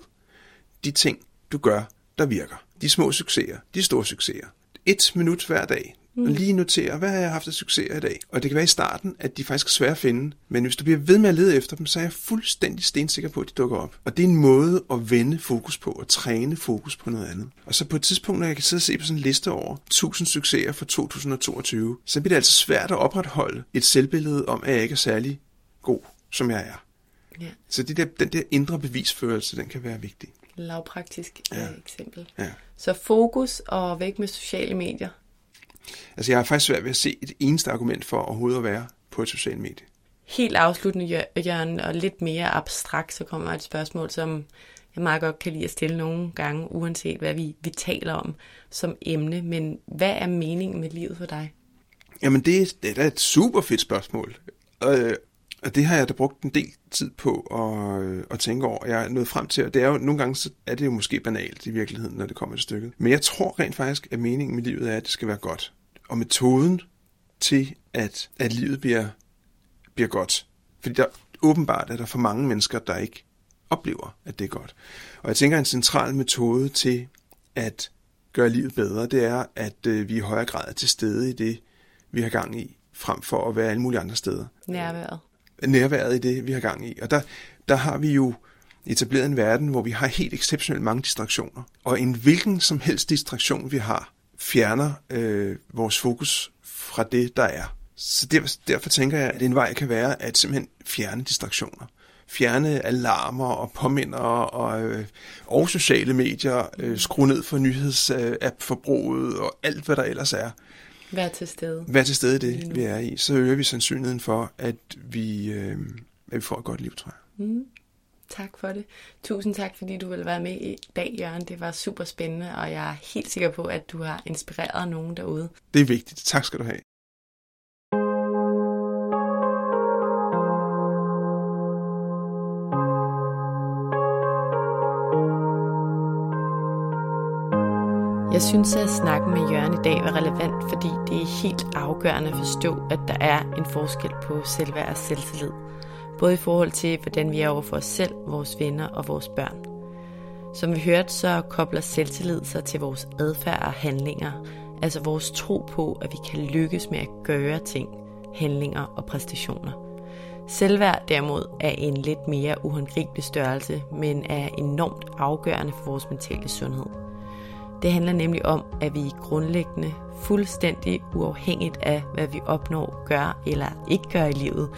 de ting, du gør, der virker. De små succeser, de store succeser. Et minut hver dag. Mm. Lige notere, hvad har jeg haft af succeser i dag? Og det kan være i starten, at de faktisk er svære at finde. Men hvis du bliver ved med at lede efter dem, så er jeg fuldstændig stensikker på, at de dukker op. Og det er en måde at vende fokus på, og træne fokus på noget andet. Og så på et tidspunkt, når jeg kan sidde og se på sådan en liste over 1000 succeser for 2022, så bliver det altså svært at opretholde et selvbillede om, at jeg ikke er særlig god, som jeg er. Ja. Så det der, den der indre bevisførelse, den kan være vigtig lavpraktisk ja. Øh, eksempel. Ja. Så fokus og væk med sociale medier. Altså jeg har faktisk svært ved at se et eneste argument for overhovedet at være på et socialt medie. Helt afsluttende, Jørgen, og lidt mere abstrakt, så kommer et spørgsmål, som jeg meget godt kan lide at stille nogle gange, uanset hvad vi, vi taler om som emne. Men hvad er meningen med livet for dig? Jamen det, det er da et super fedt spørgsmål. Øh, og det har jeg da brugt en del tid på at, øh, at tænke over. Jeg er nået frem til, og det er jo nogle gange, så er det jo måske banalt i virkeligheden, når det kommer til stykket. Men jeg tror rent faktisk, at meningen med livet er, at det skal være godt. Og metoden til, at, at livet bliver, bliver godt. Fordi der åbenbart er der for mange mennesker, der ikke oplever, at det er godt. Og jeg tænker, at en central metode til at gøre livet bedre, det er, at øh, vi i højere grad er til stede i det, vi har gang i, frem for at være alle mulige andre steder. Nærværet nærværet i det, vi har gang i. Og der, der har vi jo etableret en verden, hvor vi har helt exceptionelt mange distraktioner. Og en hvilken som helst distraktion, vi har, fjerner øh, vores fokus fra det, der er. Så derfor, derfor tænker jeg, at en vej kan være at simpelthen fjerne distraktioner. Fjerne alarmer og påminder og, øh, og sociale medier, øh, skrue ned for nyhedsapp-forbruget øh, og alt, hvad der ellers er. Vær til stede. Vær til stede i det, vi er i. Så øger vi sandsynligheden for, at vi, øh, at vi får et godt liv, tror jeg. Mm. Tak for det. Tusind tak, fordi du vil være med i dag, Jørgen. Det var super spændende, og jeg er helt sikker på, at du har inspireret nogen derude. Det er vigtigt. Tak skal du have. Jeg synes, at snakken med Jørgen i dag var relevant, fordi det er helt afgørende at forstå, at der er en forskel på selvværd og selvtillid. Både i forhold til, hvordan vi er over for os selv, vores venner og vores børn. Som vi hørte, så kobler selvtillid sig til vores adfærd og handlinger, altså vores tro på, at vi kan lykkes med at gøre ting, handlinger og præstationer. Selvværd derimod er en lidt mere uhåndgribelig størrelse, men er enormt afgørende for vores mentale sundhed. Det handler nemlig om, at vi grundlæggende, fuldstændig uafhængigt af, hvad vi opnår, gør eller ikke gør i livet,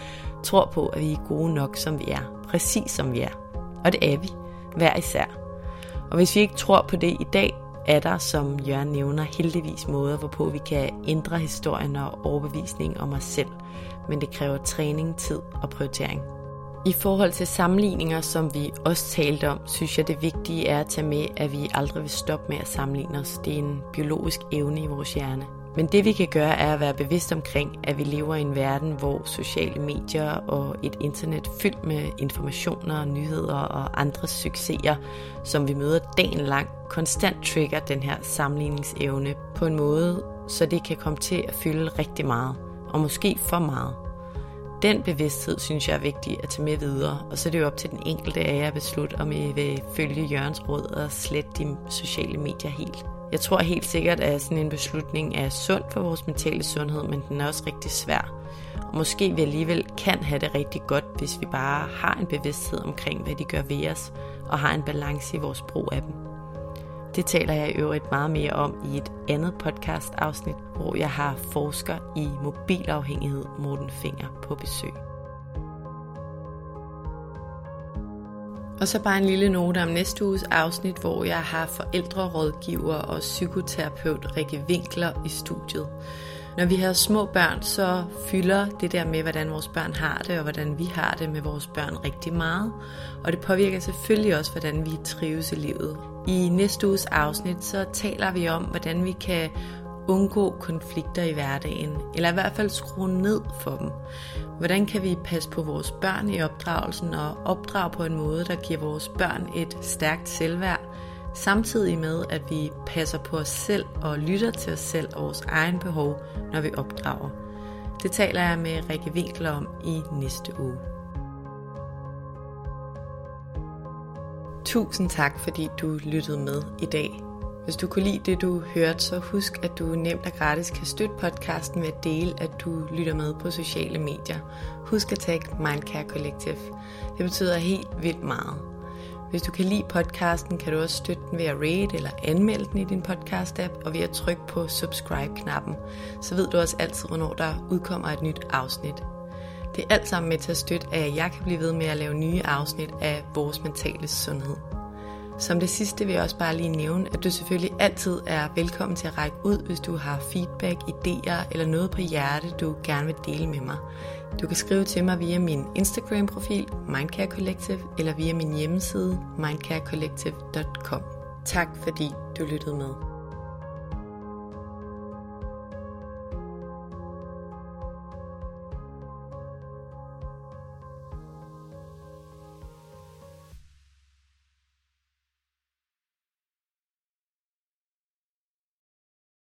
tror på, at vi er gode nok, som vi er. Præcis som vi er. Og det er vi, hver især. Og hvis vi ikke tror på det i dag, er der, som Jørgen nævner, heldigvis måder, hvorpå vi kan ændre historien og overbevisningen om os selv. Men det kræver træning, tid og prioritering. I forhold til sammenligninger, som vi også talte om, synes jeg det vigtige er at tage med, at vi aldrig vil stoppe med at sammenligne os. Det er en biologisk evne i vores hjerne. Men det vi kan gøre er at være bevidst omkring, at vi lever i en verden, hvor sociale medier og et internet fyldt med informationer, nyheder og andre succeser, som vi møder dagen lang, konstant trigger den her sammenligningsevne på en måde, så det kan komme til at fylde rigtig meget, og måske for meget. Den bevidsthed synes jeg er vigtig at tage med videre, og så er det jo op til den enkelte af jer at beslutte, om I vil følge Jørgens råd og slette de sociale medier helt. Jeg tror helt sikkert, at sådan en beslutning er sund for vores mentale sundhed, men den er også rigtig svær. og måske vi alligevel kan have det rigtig godt, hvis vi bare har en bevidsthed omkring, hvad de gør ved os, og har en balance i vores brug af dem. Det taler jeg i øvrigt meget mere om i et andet podcast afsnit, hvor jeg har forsker i mobilafhængighed Morten Finger på besøg. Og så bare en lille note om næste uges afsnit, hvor jeg har forældrerådgiver og psykoterapeut Rikke Winkler i studiet. Når vi har små børn, så fylder det der med, hvordan vores børn har det, og hvordan vi har det med vores børn rigtig meget. Og det påvirker selvfølgelig også, hvordan vi trives i livet. I næste uges afsnit, så taler vi om, hvordan vi kan undgå konflikter i hverdagen, eller i hvert fald skrue ned for dem. Hvordan kan vi passe på vores børn i opdragelsen og opdrage på en måde, der giver vores børn et stærkt selvværd, samtidig med at vi passer på os selv og lytter til os selv og vores egen behov, når vi opdrager. Det taler jeg med Rikke Winkler om i næste uge. Tusind tak, fordi du lyttede med i dag. Hvis du kunne lide det, du hørte, så husk, at du nemt og gratis kan støtte podcasten ved at dele, at du lytter med på sociale medier. Husk at tagge Mindcare Collective. Det betyder helt vildt meget. Hvis du kan lide podcasten, kan du også støtte den ved at rate eller anmelde den i din podcast-app, og ved at trykke på subscribe-knappen. Så ved du også altid, hvornår der udkommer et nyt afsnit. Det er alt sammen med til at støtte, at jeg kan blive ved med at lave nye afsnit af vores mentale sundhed. Som det sidste vil jeg også bare lige nævne, at du selvfølgelig altid er velkommen til at række ud, hvis du har feedback, idéer eller noget på hjerte, du gerne vil dele med mig. Du kan skrive til mig via min Instagram-profil, Mindcare Collective, eller via min hjemmeside, mindcarecollective.com. Tak fordi du lyttede med.